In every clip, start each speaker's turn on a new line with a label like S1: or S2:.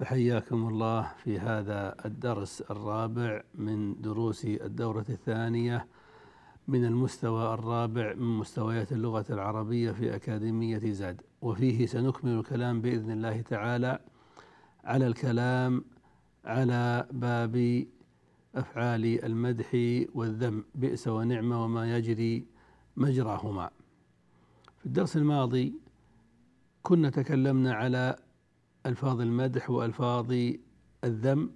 S1: فحياكم الله في هذا الدرس الرابع من دروس الدورة الثانية من المستوى الرابع من مستويات اللغة العربية في أكاديمية زاد. وفيه سنكمل الكلام بإذن الله تعالى على الكلام على باب أفعال المدح والذم. بئس ونعم وما يجري مجراهما. في الدرس الماضي كنا تكلمنا على ألفاظ المدح وألفاظ الذم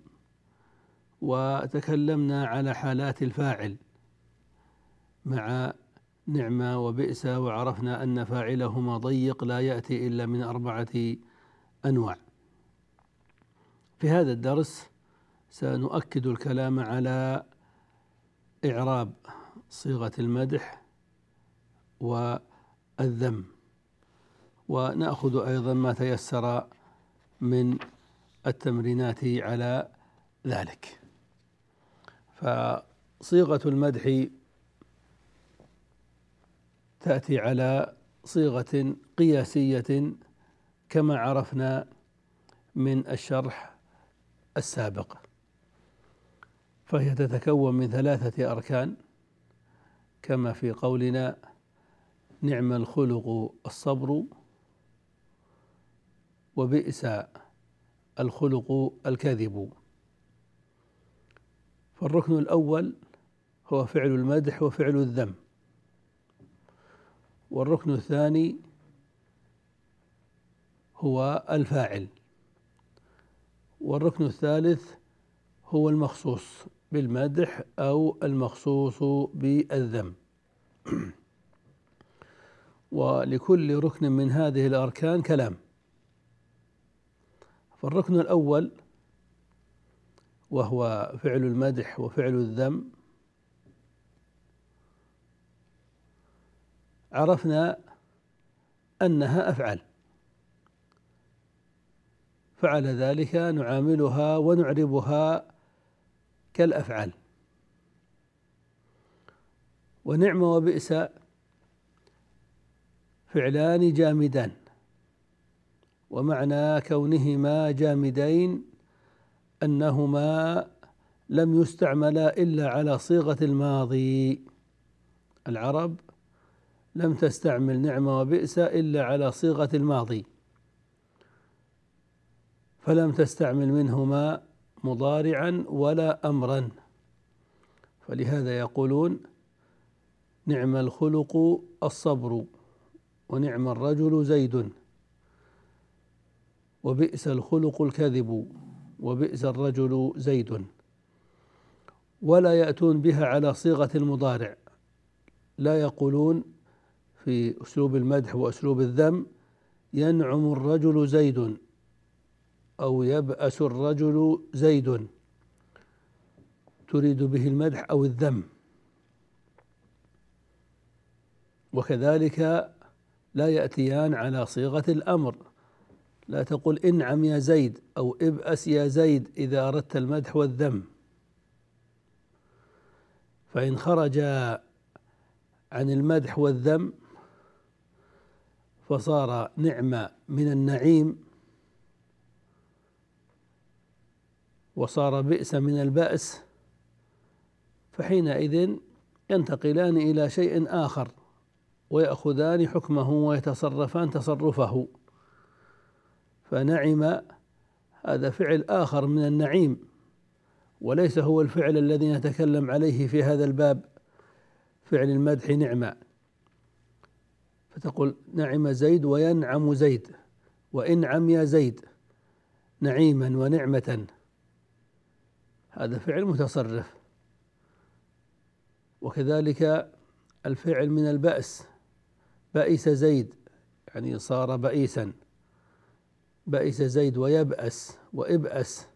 S1: وتكلمنا على حالات الفاعل مع نعمة وبئس وعرفنا أن فاعلهما ضيق لا يأتي إلا من أربعة أنواع. في هذا الدرس سنؤكد الكلام على إعراب صيغة المدح والذم ونأخذ أيضا ما تيسر من التمرينات على ذلك. فصيغة المدح تأتي على صيغة قياسية كما عرفنا من الشرح السابق. فهي تتكون من ثلاثة أركان كما في قولنا نعم الخلق الصبر وبئس الخلق الكذب فالركن الأول هو فعل المدح وفعل الذم. والركن الثاني هو الفاعل. والركن الثالث هو المخصوص بالمدح أو المخصوص بالذم. ولكل ركن من هذه الأركان كلام. فالركن الأول وهو فعل المدح وفعل الذم. عرفنا أنها أفعال فعل ذلك نعاملها ونعربها كالأفعال. ونعم وبئس فعلان جامدان. ومعنى كونهما جامدين أنهما لم يستعملا إلا على صيغة الماضي. العرب لم تستعمل نعم وبئس إلا على صيغة الماضي. فلم تستعمل منهما مضارعا ولا أمرا. فلهذا يقولون نعم الخلق الصبر ونعم الرجل زيد. وبئس الخلق الكذب وبئس الرجل زيد. ولا يأتون بها على صيغة المضارع. لا يقولون في أسلوب المدح وأسلوب الذم ينعم الرجل زيد أو يبأس الرجل زيد. تريد به المدح أو الذم. وكذلك لا يأتيان على صيغة الأمر. لا تقل انعم يا زيد أو ابأس يا زيد إذا أردت المدح والذم. فإن خرج عن المدح والذم فصار نعمة من النعيم وصار بئس من البأس فحينئذ ينتقلان إلى شيء آخر ويأخذان حكمه ويتصرفان تصرفه. فنعم هذا فعل آخر من النعيم وليس هو الفعل الذي نتكلم عليه في هذا الباب فعل المدح نعمة. فتقول نعم زيد وينعم زيد وإنعم يا زيد نعيما ونعمة. هذا فعل متصرف. وكذلك الفعل من البأس بئس زيد يعني صار بئيسا. بئس زيد ويبأس وإبأس.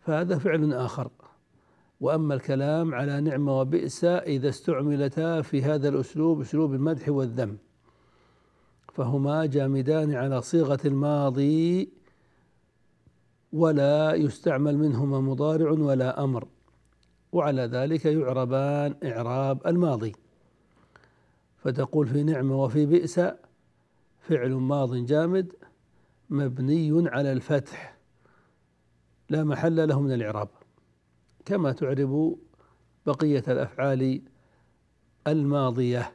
S1: فهذا فعل آخر. وأما الكلام على نعمة وبئس إذا استعملتا في هذا الأسلوب أسلوب المدح والذم. فهما جامدان على صيغة الماضي ولا يستعمل منهما مضارع ولا أمر. وعلى ذلك يعربان إعراب الماضي. فتقول في نعمة وفي بئس فعل ماض جامد مبني على الفتح لا محل له من الإعراب. كما تعرب بقية الأفعال الماضية.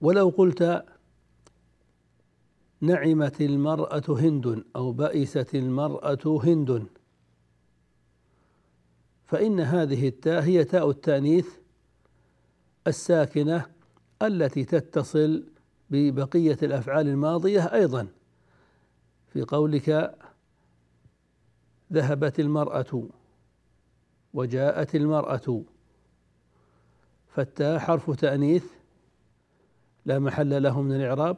S1: ولو قلت نعمت المرأة هند أو بئست المرأة هند فإن هذه التاء هي تاء التأنيث الساكنة التي تتصل ببقية الأفعال الماضية أيضا. في قولك ذهبت المرأة وجاءت المرأة فالتاء حرف تأنيث لا محل له من الإعراب.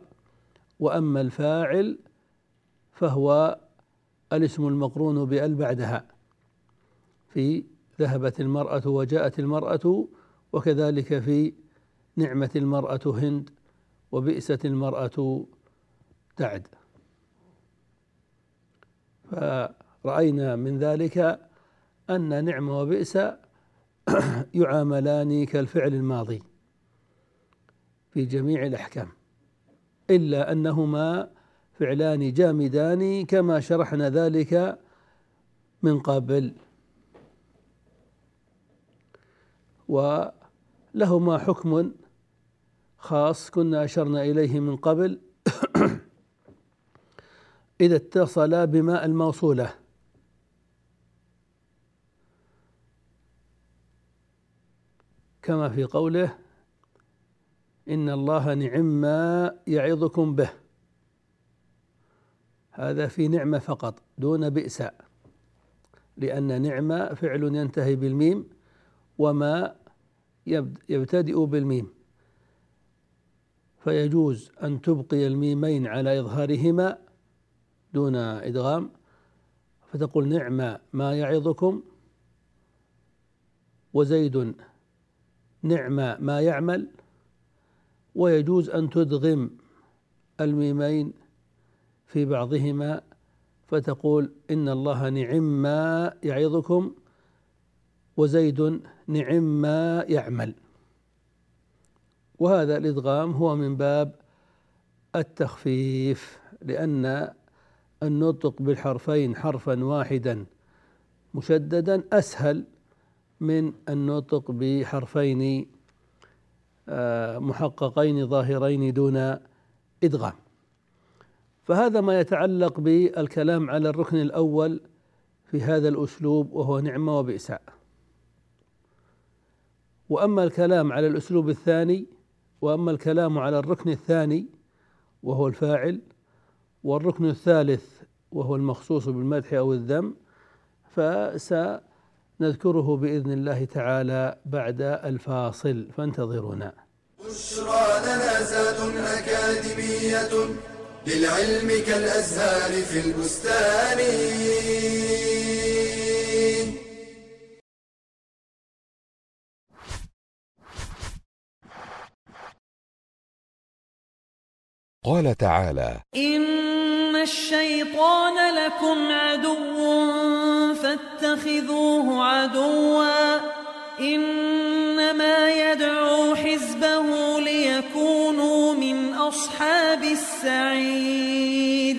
S1: وأما الفاعل فهو الاسم المقرون بأل بعدها. في ذهبت المرأة وجاءت المرأة وكذلك في نعمة المرأة هند وبئست المرأة تعد. فرأينا من ذلك أن نعمة وبئس يعاملان كالفعل الماضي في جميع الأحكام إلا أنهما فعلان جامدان كما شرحنا ذلك من قبل. ولهما حكم خاص كنا أشرنا إليه من قبل. إذا اتصلا بماء الموصولة. كما في قوله إن الله نعم ما يعظكم به. هذا في نعمة فقط دون بئس. لأن نعمة فعل ينتهي بالميم وما يبتدئ بالميم. فيجوز أن تبقي الميمين على إظهارهما دون إدغام. فتقول نعم ما يعظكم. وزيد نعم ما يعمل. ويجوز أن تدغم الميمين في بعضهما. فتقول إن الله نعم ما يعظكم. وزيد نعم ما يعمل. وهذا الإدغام هو من باب التخفيف لأن النطق بالحرفين حرفا واحدا مشددا أسهل من النطق بحرفين آه، محققين ظاهرين دون إدغام. فهذا ما يتعلق بالكلام على الركن الأول في هذا الأسلوب وهو نعمة وبئس. وأما الكلام على الأسلوب الثاني وأما الكلام على الركن الثاني وهو الفاعل والركن الثالث وهو المخصوص بالمدح أو الذم فسنذكره بإذن الله تعالى بعد الفاصل. فانتظرونا
S2: بشرى لنا زاد أكاديمية للعلم كالأزهار في البستان.
S3: قال تعالى
S4: إن الشيطان لكم عدو فاتخذوه عدوا إنما يدعو حزبه ليكونوا من أصحاب السعير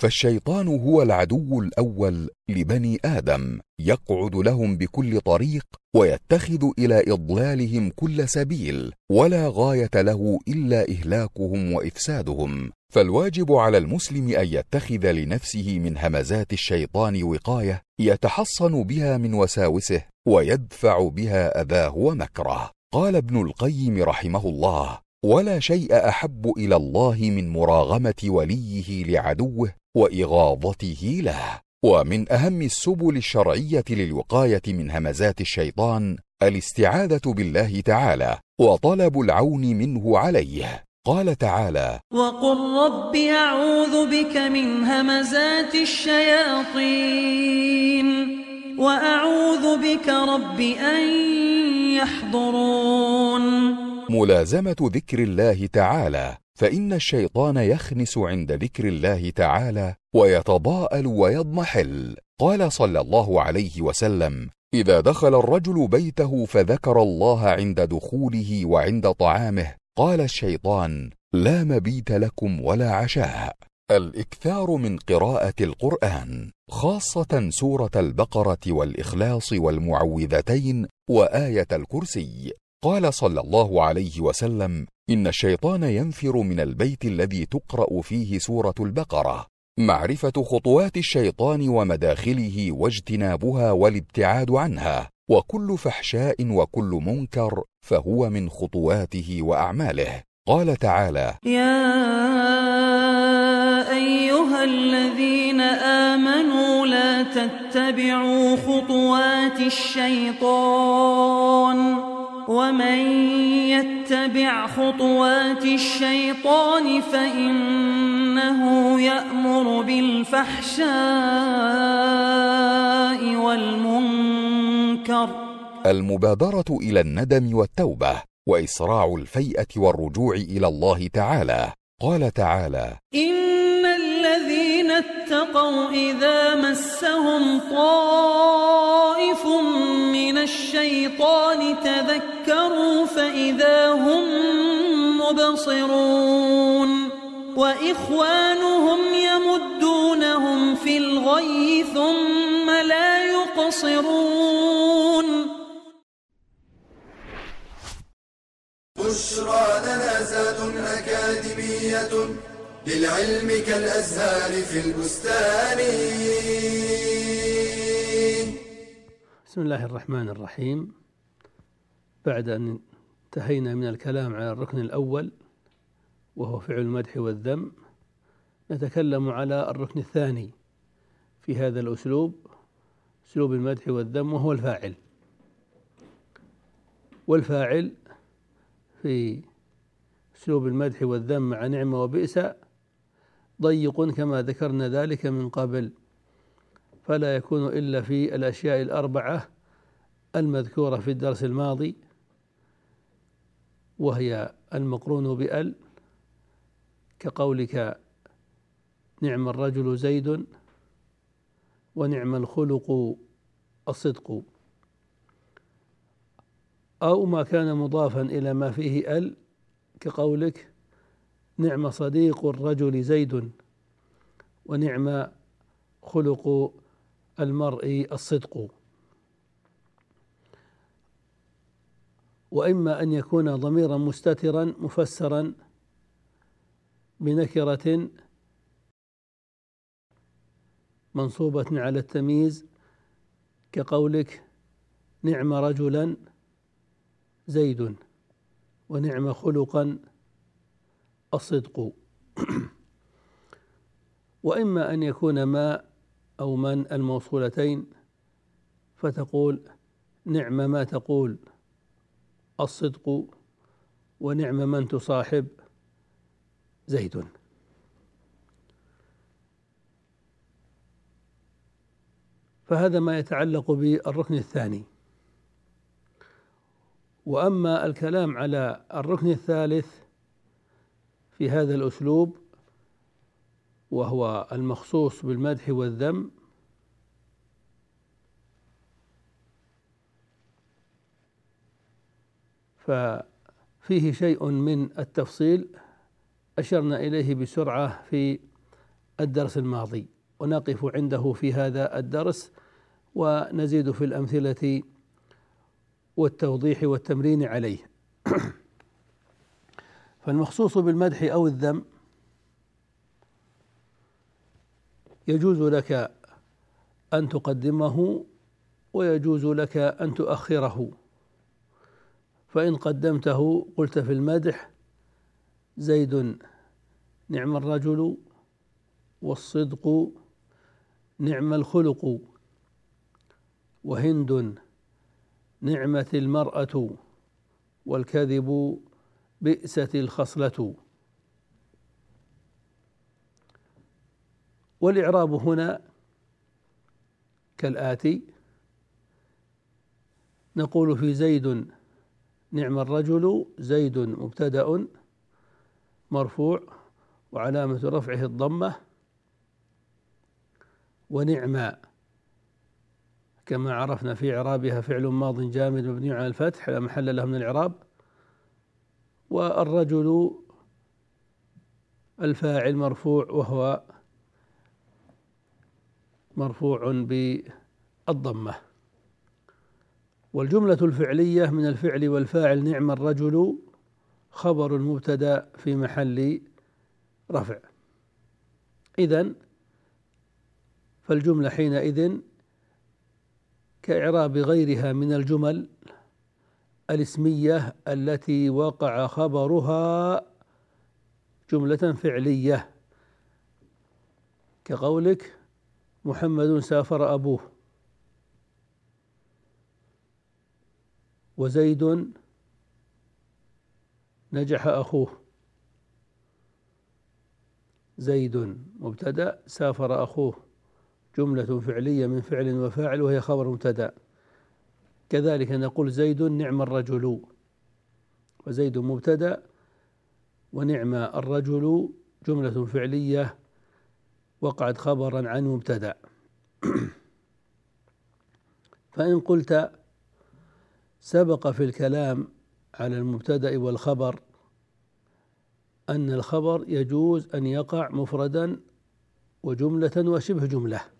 S3: فالشيطان هو العدو الأول لبني آدم يقعد لهم بكل طريق ويتخذ إلى إضلالهم كل سبيل ولا غاية له إلا إهلاكهم وإفسادهم. فالواجب على المسلم أن يتخذ لنفسه من همزات الشيطان وقاية يتحصن بها من وساوسه ويدفع بها اذاه ومكره. قال ابن القيم رحمه الله ولا شيء أحب إلى الله من مراغمة وليه لعدوه وإغاظته له. ومن أهم السبل الشرعية للوقاية من همزات الشيطان الاستعاذة بالله تعالى وطلب العون منه عليه. قال تعالى
S4: وقل رب أعوذ بك من همزات الشياطين وأعوذ بك رب أن يحضرون.
S3: ملازمة ذكر الله تعالى فإن الشيطان يخنس عند ذكر الله تعالى ويتضاءل ويضمحل. قال صلى الله عليه وسلم إذا دخل الرجل بيته فذكر الله عند دخوله وعند طعامه. قال الشيطان لا مبيت لكم ولا عشاء. الإكثار من قراءة القرآن خاصة سورة البقرة والإخلاص والمعوذتين وآية الكرسي. قال صلى الله عليه وسلم إن الشيطان ينفر من البيت الذي تقرأ فيه سورة البقرة. معرفة خطوات الشيطان ومداخله واجتنابها والابتعاد عنها. وكل فحشاء وكل منكر فهو من خطواته وأعماله. قال تعالى
S4: يا أيها الذين آمنوا لا تتبعوا خطوات الشيطان. ومن يتبع خطوات الشيطان فإنه يأمر بالفحشاء والمنكر.
S3: المبادرة إلى الندم والتوبة وإسراع الفيئة والرجوع إلى الله تعالى. قال تعالى
S4: إن اتقوا إذا مسهم طائف من الشيطان تذكروا فإذا هم مبصرون وإخوانهم يمدونهم في الغي ثم لا يقصرون
S2: بشرى لنا زاد أكاديمية للعلم كالأزهار في البستان.
S1: بسم الله الرحمن الرحيم. بعد أن انتهينا من الكلام على الركن الأول وهو فعل المدح والذم نتكلم على الركن الثاني في هذا الأسلوب أسلوب المدح والذم وهو الفاعل. والفاعل في أسلوب المدح والذم مع نعمة وبئس ضيق كما ذكرنا ذلك من قبل. فلا يكون إلا في الأشياء الأربعة المذكورة في الدرس الماضي وهي المقرون بأل كقولك نعم الرجل زيد ونعم الخلق الصدق. أو ما كان مضافا إلى ما فيه أل كقولك نعم صديق الرجل زيد ونعم خلق المرء الصدق. وإما أن يكون ضميرا مستترا مفسرا بنكرة منصوبة على التمييز كقولك نعم رجلا زيد ونعم خلقا الصدق. وإما أن يكون ما أو من الموصولتين فتقول نعم ما تقول الصدق ونعم من تصاحب زيد. فهذا ما يتعلق بالركن الثاني. وأما الكلام على الركن الثالث في هذا الأسلوب وهو المخصوص بالمدح والذم. ففيه شيء من التفصيل أشرنا إليه بسرعة في الدرس الماضي. ونقف عنده في هذا الدرس ونزيد في الأمثلة والتوضيح والتمرين عليه. فالمخصوص بالمدح أو الذم يجوز لك أن تقدمه ويجوز لك أن تؤخره. فإن قدمته قلت في المدح زيد نعم الرجل والصدق نعم الخلق وهند نعمة المرأة والكذب بئست الخصلة. والإعراب هنا كالآتي. نقول في زيد نعم الرجل زيد مبتدأ مرفوع وعلامة رفعه الضمة. ونعم كما عرفنا في إعرابها فعل ماض جامد مبني على الفتح لا محل له من الإعراب. والرجل الفاعل مرفوع وهو مرفوع بالضمة. والجملة الفعلية من الفعل والفاعل نعم الرجل خبر المبتدأ في محل رفع. إذن فالجملة حينئذ كإعراب غيرها من الجمل الاسمية التي وقع خبرها جملة فعلية. كقولك محمد سافر أبوه. وزيد نجح أخوه. زيد مبتدأ سافر أخوه. جملة فعلية من فعل وفاعل وهي خبر مبتدأ. كذلك نقول زيد نعم الرجل وزيد مبتدأ ونعم الرجل جملة فعلية وقعت خبرا عن مبتدأ. فإن قلت سبق في الكلام على المبتدأ والخبر أن الخبر يجوز أن يقع مفردا وجملة وشبه جملة.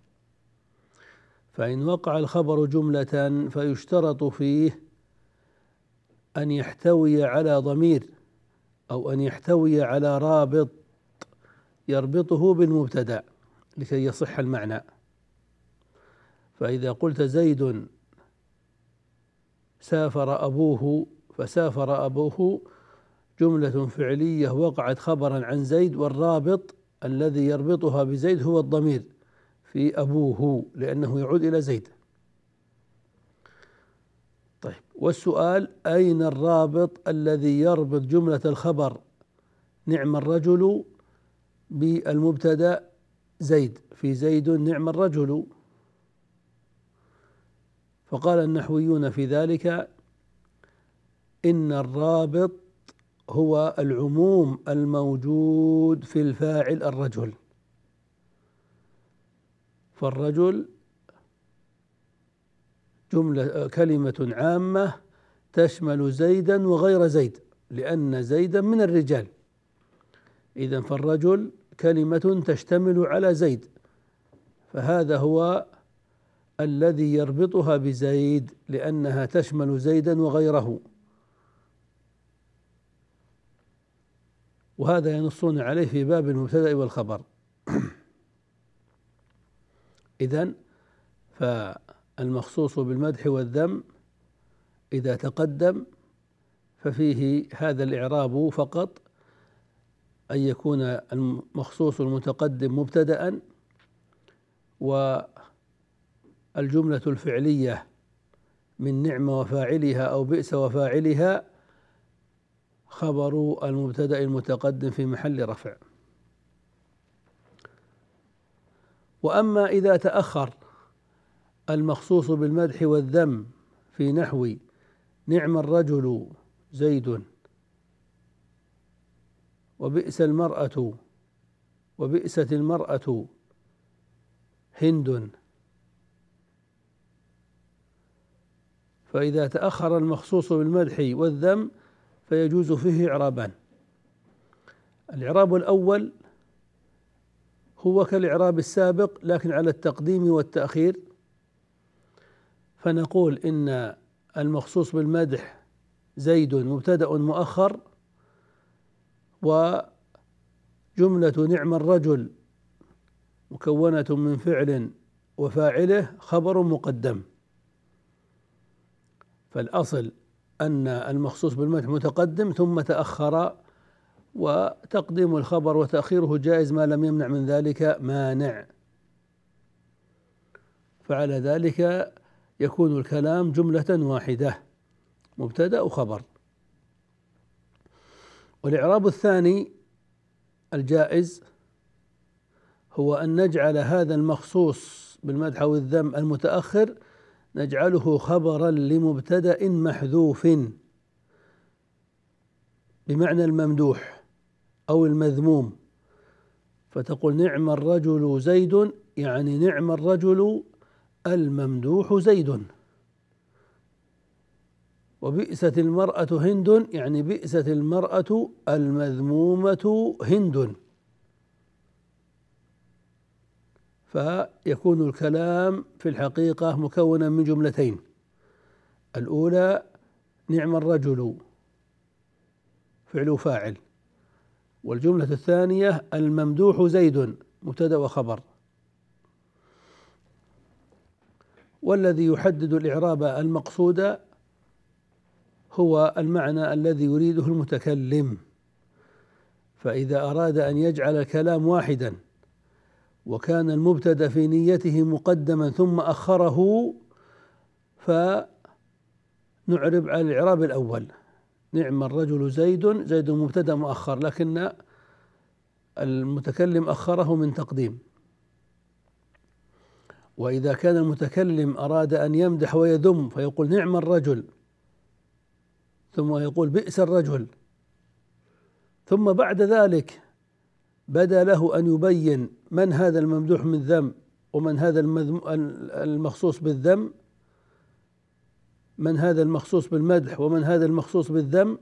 S1: فإن وقع الخبر جملة فيشترط فيه أن يحتوي على ضمير أو أن يحتوي على رابط يربطه بالمبتدأ لكي يصح المعنى. فإذا قلت زيد سافر أبوه فسافر أبوه جملة فعلية وقعت خبرا عن زيد والرابط الذي يربطها بزيد هو الضمير. في أبوه لأنه يعود إلى زيد. طيب والسؤال أين الرابط الذي يربط جملة الخبر نعم الرجل بالمبتدأ زيد؟ في زيد نعم الرجل. فقال النحويون في ذلك إن الرابط هو العموم الموجود في الفاعل الرجل. فالرجل جملة كلمة عامة تشمل زيدا وغير زيد لأن زيدا من الرجال. إذا فالرجل كلمة تشتمل على زيد فهذا هو الذي يربطها بزيد لأنها تشمل زيدا وغيره. وهذا ينصون عليه في باب المبتدأ والخبر. إذن فالمخصوص بالمدح والذم إذا تقدم ففيه هذا الإعراب فقط أن يكون المخصوص المتقدم مبتدأ والجملة الفعلية من نعم وفاعلها أو بئس وفاعلها خبر المبتدأ المتقدم في محل رفع. وأما إذا تأخر المخصوص بالمدح والذم في نحو نعم الرجل زيد وبئس المرأة وبئست المرأة هند. فإذا تأخر المخصوص بالمدح والذم فيجوز فيه إعرابان. الإعراب الأول هو كالإعراب السابق لكن على التقديم والتأخير. فنقول إن المخصوص بالمدح زيد مبتدأ مؤخر وجملة نعم الرجل مكونة من فعل وفاعله خبر مقدم. فالأصل أن المخصوص بالمدح متقدم ثم تأخر وتقديم الخبر وتأخيره جائز ما لم يمنع من ذلك مانع. فعلى ذلك يكون الكلام جملة واحدة مبتدأ وخبر والإعراب الثاني الجائز هو أن نجعل هذا المخصوص بالمدح أو الذم المتأخر نجعله خبرا لمبتدأ محذوف بمعنى الممدوح. أو المذموم. فتقول نعم الرجل زيد يعني نعم الرجل الممدوح زيد. وبئست المرأة هند يعني بئست المرأة المذمومة هند. فيكون الكلام في الحقيقة مكونا من جملتين. الأولى نعم الرجل فعل فاعل. والجملة الثانية الممدوح زيد مبتدأ وخبر. والذي يحدد الإعراب المقصود هو المعنى الذي يريده المتكلم. فإذا أراد أن يجعل الكلام واحدا وكان المبتدأ في نيته مقدما ثم أخره فنعرب على الإعراب الأول. نعم الرجل زيد زيد مبتدأ مؤخر لكن المتكلم أخره من تقديم. وإذا كان المتكلم أراد أن يمدح ويذم فيقول نعم الرجل. ثم يقول بئس الرجل. ثم بعد ذلك بدا له أن يبين من هذا الممدوح من ذم ومن هذا المخصوص بالذم. من هذا المخصوص بالمدح ومن هذا المخصوص بالذم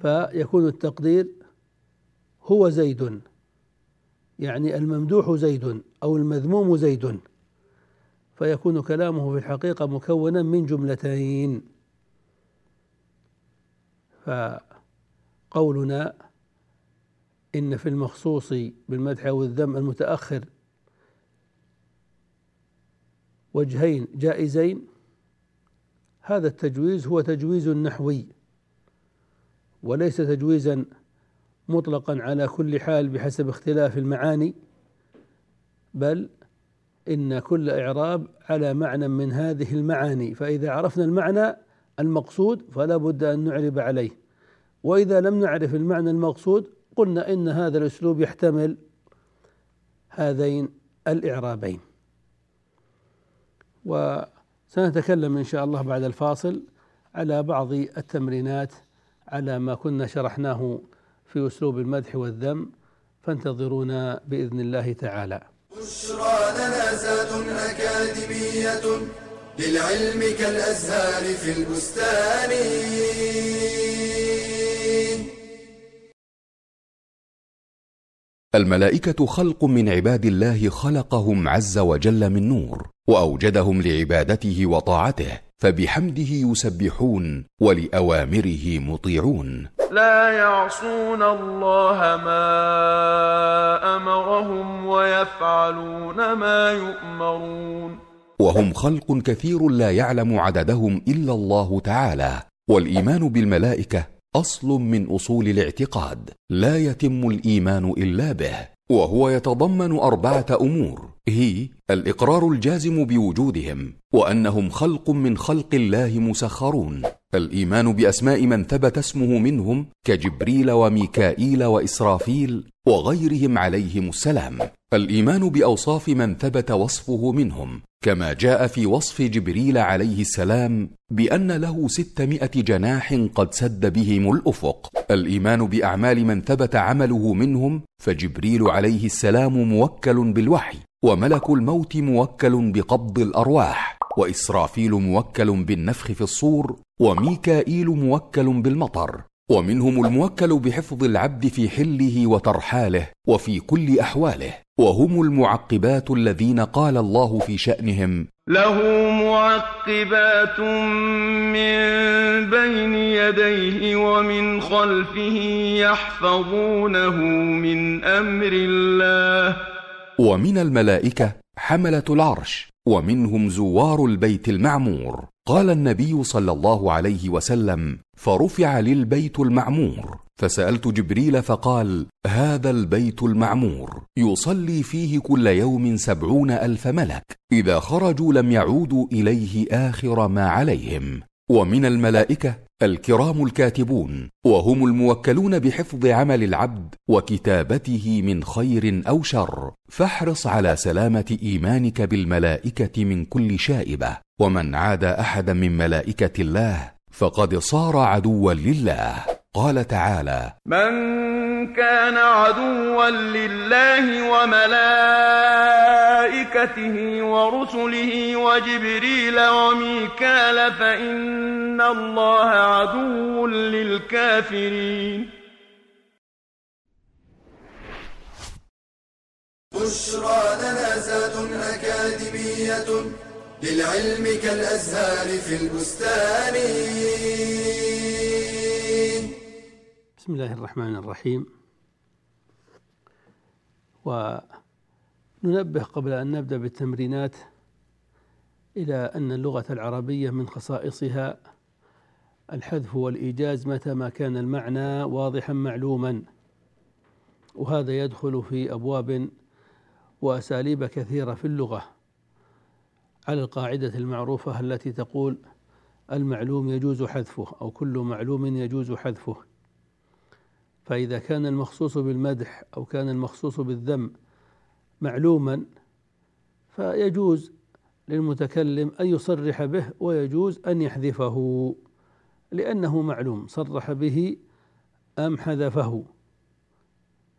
S1: فيكون التقدير هو زيد. يعني الممدوح زيد أو المذموم زيد. فيكون كلامه في الحقيقة مكونا من جملتين. ف قولنا إن في المخصوص بالمدح أو الذم المتأخر وجهين جائزين هذا التجويز هو تجويز نحوي وليس تجويزا مطلقا على كل حال بحسب اختلاف المعاني بل إن كل إعراب على معنى من هذه المعاني فإذا عرفنا المعنى المقصود فلا بد أن نعرب عليه. وإذا لم نعرف المعنى المقصود قلنا إن هذا الأسلوب يحتمل هذين الإعرابين. وسنتكلم إن شاء الله بعد الفاصل على بعض التمرينات على ما كنا شرحناه في أسلوب المدح والذم فانتظرونا بإذن الله تعالى.
S2: بشرى لنا زاد أكاديمية للعلم كالأزهار في البستان.
S3: الملائكة خلق من عباد الله خلقهم عز وجل من نور وأوجدهم لعبادته وطاعته فبحمده يسبحون ولأوامره مطيعون.
S5: لا يعصون الله ما أمرهم ويفعلون ما يؤمرون.
S3: وهم خلق كثير لا يعلم عددهم إلا الله تعالى والإيمان بالملائكة أصل من أصول الاعتقاد لا يتم الإيمان إلا به وهو يتضمن أربعة أمور. هي الإقرار الجازم بوجودهم وأنهم خلق من خلق الله مسخرون. الإيمان بأسماء من ثبت اسمه منهم كجبريل وميكائيل وإسرافيل وغيرهم عليهم السلام. الإيمان بأوصاف من ثبت وصفه منهم كما جاء في وصف جبريل عليه السلام بأن له ستمائة جناح قد سد بهم الأفق. الإيمان بأعمال من ثبت عمله منهم فجبريل عليه السلام موكل بالوحي وملك الموت موكل بقبض الأرواح وإسرافيل موكل بالنفخ في الصور وميكائيل موكل بالمطر ومنهم الموكل بحفظ العبد في حله وترحاله وفي كل أحواله. وهم المعقبات الذين قال الله في شأنهم.
S5: له معقبات من بين يديه ومن خلفه يحفظونه من أمر الله.
S3: ومن الملائكة حملة العرش ومنهم زوار البيت المعمور. قال النبي صلى الله عليه وسلم فرفع للبيت المعمور. فسألت جبريل فقال هذا البيت المعمور يصلي فيه كل يوم سبعون ألف ملك إذا خرجوا لم يعودوا إليه آخر ما عليهم. ومن الملائكة الكرام الكاتبون وهم الموكلون بحفظ عمل العبد وكتابته من خير أو شر فاحرص على سلامة إيمانك بالملائكة من كل شائبة. ومن عاد أحدا من ملائكة الله فقد صار عدوا لله. قال تعالى
S5: من كان عدوا لله وملائكته ورسله وجبريل وميكال فإن الله عدو للكافرين.
S2: بشرى لنا زاد أكاديمية للعلم كالأزهار في البستان.
S1: بسم الله الرحمن الرحيم وننبه قبل أن نبدأ بالتمرينات إلى أن اللغة العربية من خصائصها الحذف والإيجاز متى ما كان المعنى واضحا معلوما وهذا يدخل في أبواب وأساليب كثيرة في اللغة على القاعدة المعروفة التي تقول المعلوم يجوز حذفه أو كل معلوم يجوز حذفه فإذا كان المخصوص بالمدح أو كان المخصوص بالذم معلوما فيجوز للمتكلم أن يصرح به ويجوز أن يحذفه لأنه معلوم صرح به أم حذفه.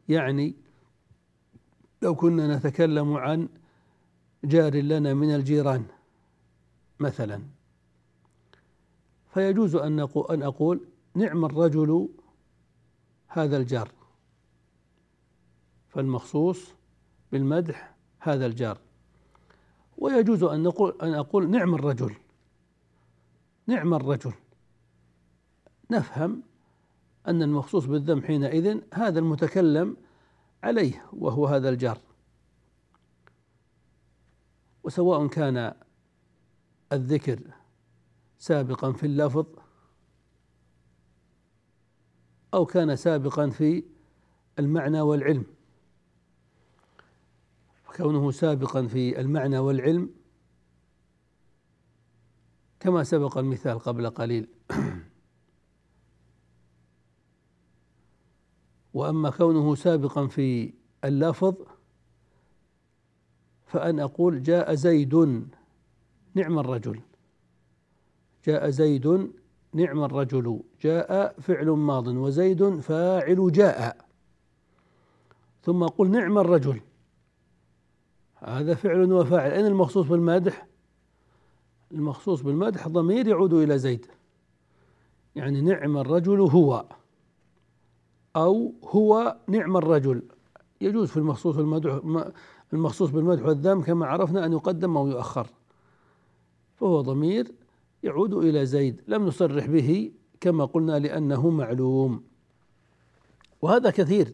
S1: يعني لو كنا نتكلم عن جار لنا من الجيران مثلا فيجوز أن أقول نعم الرجل هذا الجار. فالمخصوص بالمدح هذا الجار. ويجوز أن نقول أن أقول نعم الرجل. نعم الرجل. نفهم أن المخصوص بالذم حينئذ هذا المتكلم عليه وهو هذا الجار. وسواء كان الذكر سابقا في اللفظ أو كان سابقا في المعنى والعلم. فكونه سابقا في المعنى والعلم كما سبق المثال قبل قليل. وأما كونه سابقا في اللفظ فان أقول جاء زيد نعم الرجل. جاء زيد نعم الرجل جاء فعل ماض وزيد فاعل جاء. ثم قل نعم الرجل. هذا فعل وفاعل. أين المخصوص بالمادح المخصوص بالمادح ضمير يعود إلى زيد. يعني نعم الرجل هو أو هو نعم الرجل. يجوز في المخصوص بالمدح المخصوص بالمدح والذم كما عرفنا أن يقدم أو يؤخر. فهو ضمير يعود إلى زيد لم نصرح به كما قلنا لأنه معلوم. وهذا كثير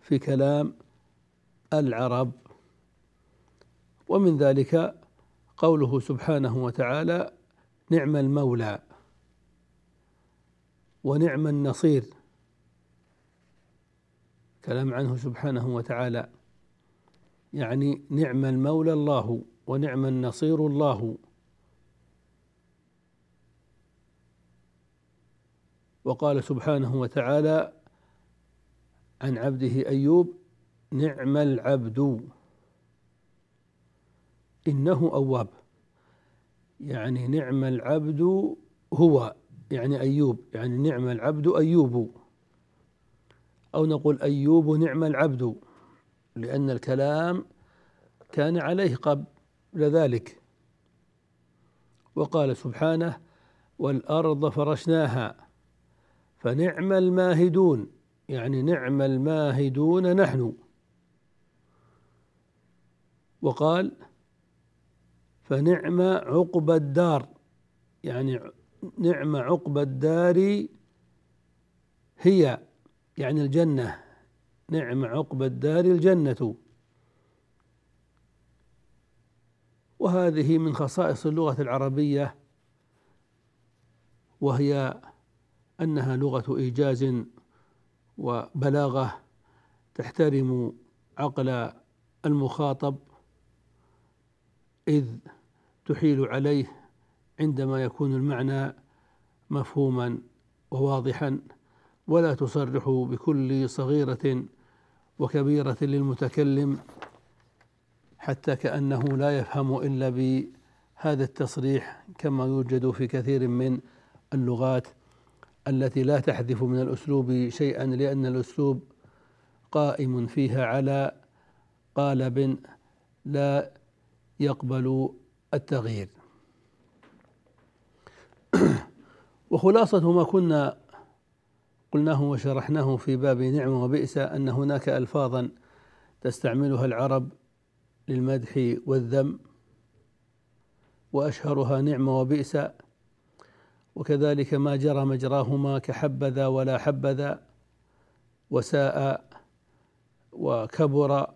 S1: في كلام العرب. ومن ذلك قوله سبحانه وتعالى نعم المولى ونعم النصير. كلام عنه سبحانه وتعالى. يعني نعم المولى الله ونعم النصير الله. وقال سبحانه وتعالى عن عبده أيوب نعم العبد. إنه أواب. يعني نعم العبد هو يعني أيوب. يعني نعم العبد أيوب. أو نقول أيوب نعم العبد لأن الكلام كان عليه قبل ذلك. وقال سبحانه والأرض فرشناها. فنعم الماهدون يعني نعم الماهدون نحن. وقال فنعم عقب الدار يعني نعم عقب الدار هي يعني الجنة. نعم عقب الدار الجنة. وهذه من خصائص اللغة العربية وهي أنها لغة إيجاز وبلاغة تحترم عقل المخاطب إذ تحيل عليه عندما يكون المعنى مفهوما وواضحا ولا تصرح بكل صغيرة وكبيرة للمتكلم حتى كأنه لا يفهم إلا بهذا التصريح كما يوجد في كثير من اللغات. التي لا تحذف من الأسلوب شيئا لأن الأسلوب قائم فيها على قالب لا يقبل التغيير. وخلاصة ما كنا قلناه وشرحناه في باب نعمة وبئس أن هناك ألفاظا تستعملها العرب للمدح والذم وأشهرها نعمة وبئس وكذلك ما جرى مجراهما كحبذا ولا حبذا وساء وكبر.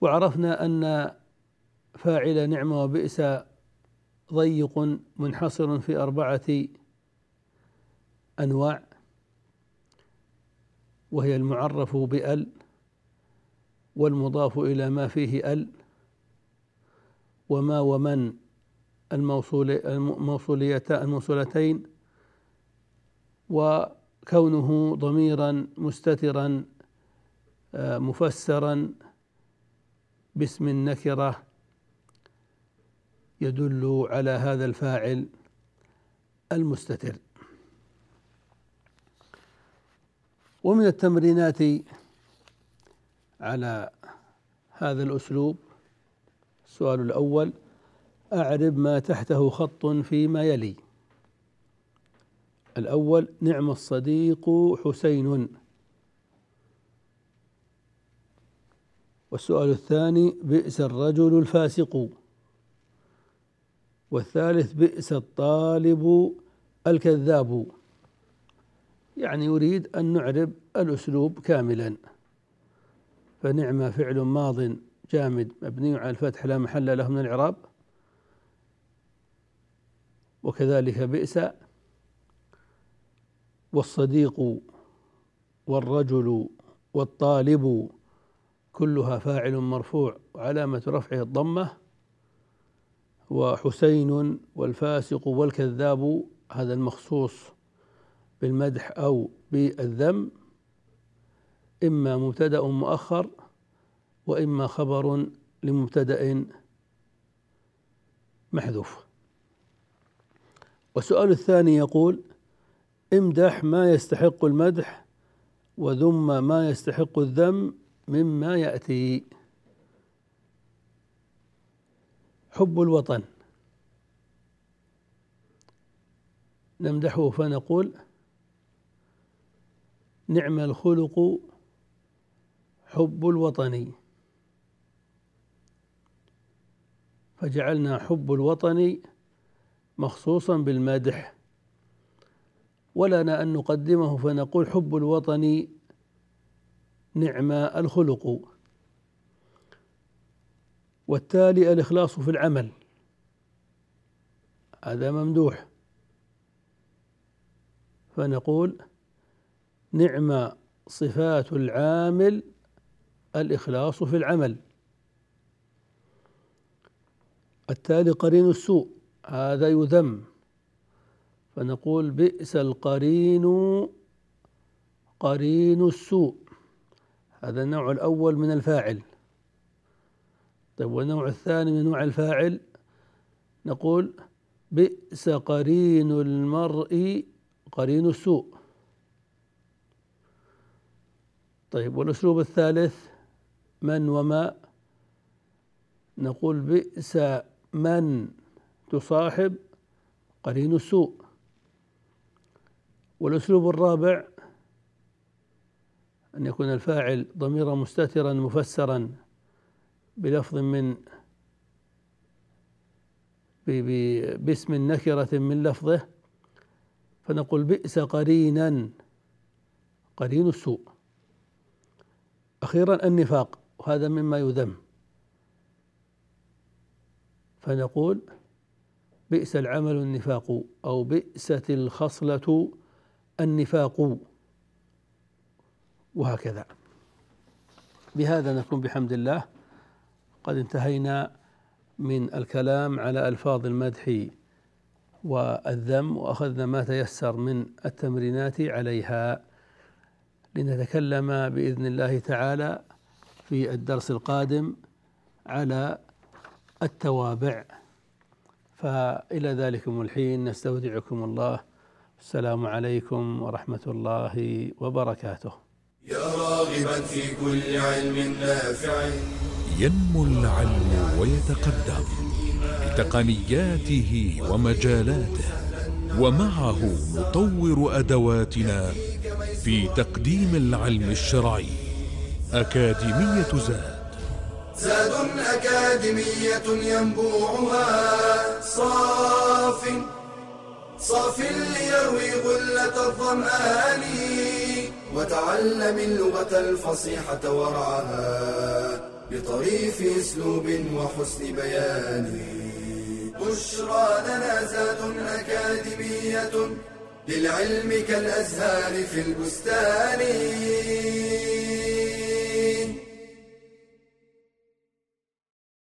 S1: وعرفنا أن فاعل نعمة وبئس ضيق منحصر في أربعة أنواع وهي المعرف بأل والمضاف إلى ما فيه أل وما ومن. الموصول الموصولتين وكونه ضميرا مستترا آه، مفسرا باسم النكرة يدل على هذا الفاعل المستتر. ومن التمرينات على هذا الأسلوب السؤال الأول أعرب ما تحته خط فيما يلي. الأول نعم الصديق حسين. والسؤال الثاني بئس الرجل الفاسق. والثالث بئس الطالب الكذاب. يعني يريد أن نعرب الأسلوب كاملا. فنعم فعل ماض جامد مبني على الفتح لا محل له من الإعراب. وكذلك بئس والصديق والرجل والطالب كلها فاعل مرفوع وعلامة رفعه الضمة وحسين والفاسق والكذاب هذا المخصوص بالمدح أو بالذم إما مبتدأ مؤخر وإما خبر لمبتدأ محذوف. والسؤال الثاني يقول امدح ما يستحق المدح وذم ما يستحق الذم مما يأتي. حب الوطن. نمدحه فنقول نعم الخلق حب الوطن. فجعلنا حب الوطن مخصوصا بالمدح. ولنا أن نقدمه فنقول حب الوطن نعم الخلق. والتالي الإخلاص في العمل. هذا ممدوح. فنقول نعم صفات العامل الإخلاص في العمل. التالي قرين السوء. هذا يذم. فنقول بئس القرين قرين السوء. هذا النوع الأول من الفاعل. طيب والنوع الثاني من نوع الفاعل؟ نقول بئس قرين المرء قرين السوء. طيب والأسلوب الثالث من وما؟ نقول بئس من. تصاحب قرين السوء. والأسلوب الرابع أن يكون الفاعل ضميرا مستترا مفسرا بلفظ من باسم نكرة من لفظه فنقول بئس قرينا قرين السوء. أخيرا النفاق وهذا مما يذم. فنقول بئس العمل النفاق أو بئست الخصلة النفاق. وهكذا. بهذا نكون بحمد الله. قد انتهينا من الكلام على ألفاظ المدح والذم وأخذنا ما تيسر من التمرينات عليها. لنتكلم بإذن الله تعالى في الدرس القادم على التوابع. فإلى ذلكم الحين نستودعكم الله. السلام عليكم ورحمة الله وبركاته.
S2: يا راغبا في كل علم نافع.
S6: ينمو العلم ويتقدم بتقنياته ومجالاته ومعه نطور أدواتنا في تقديم العلم الشرعي. أكاديمية زاد.
S2: زاد أكاديمية ينبوعها. صاف صاف ليروي غلة الظمآن وتعلم اللغة الفصيحة ورعاها بطريف أسلوب وحسن بيان. بشرى لنا زاد أكاديمية للعلم كالأزهار في البستان.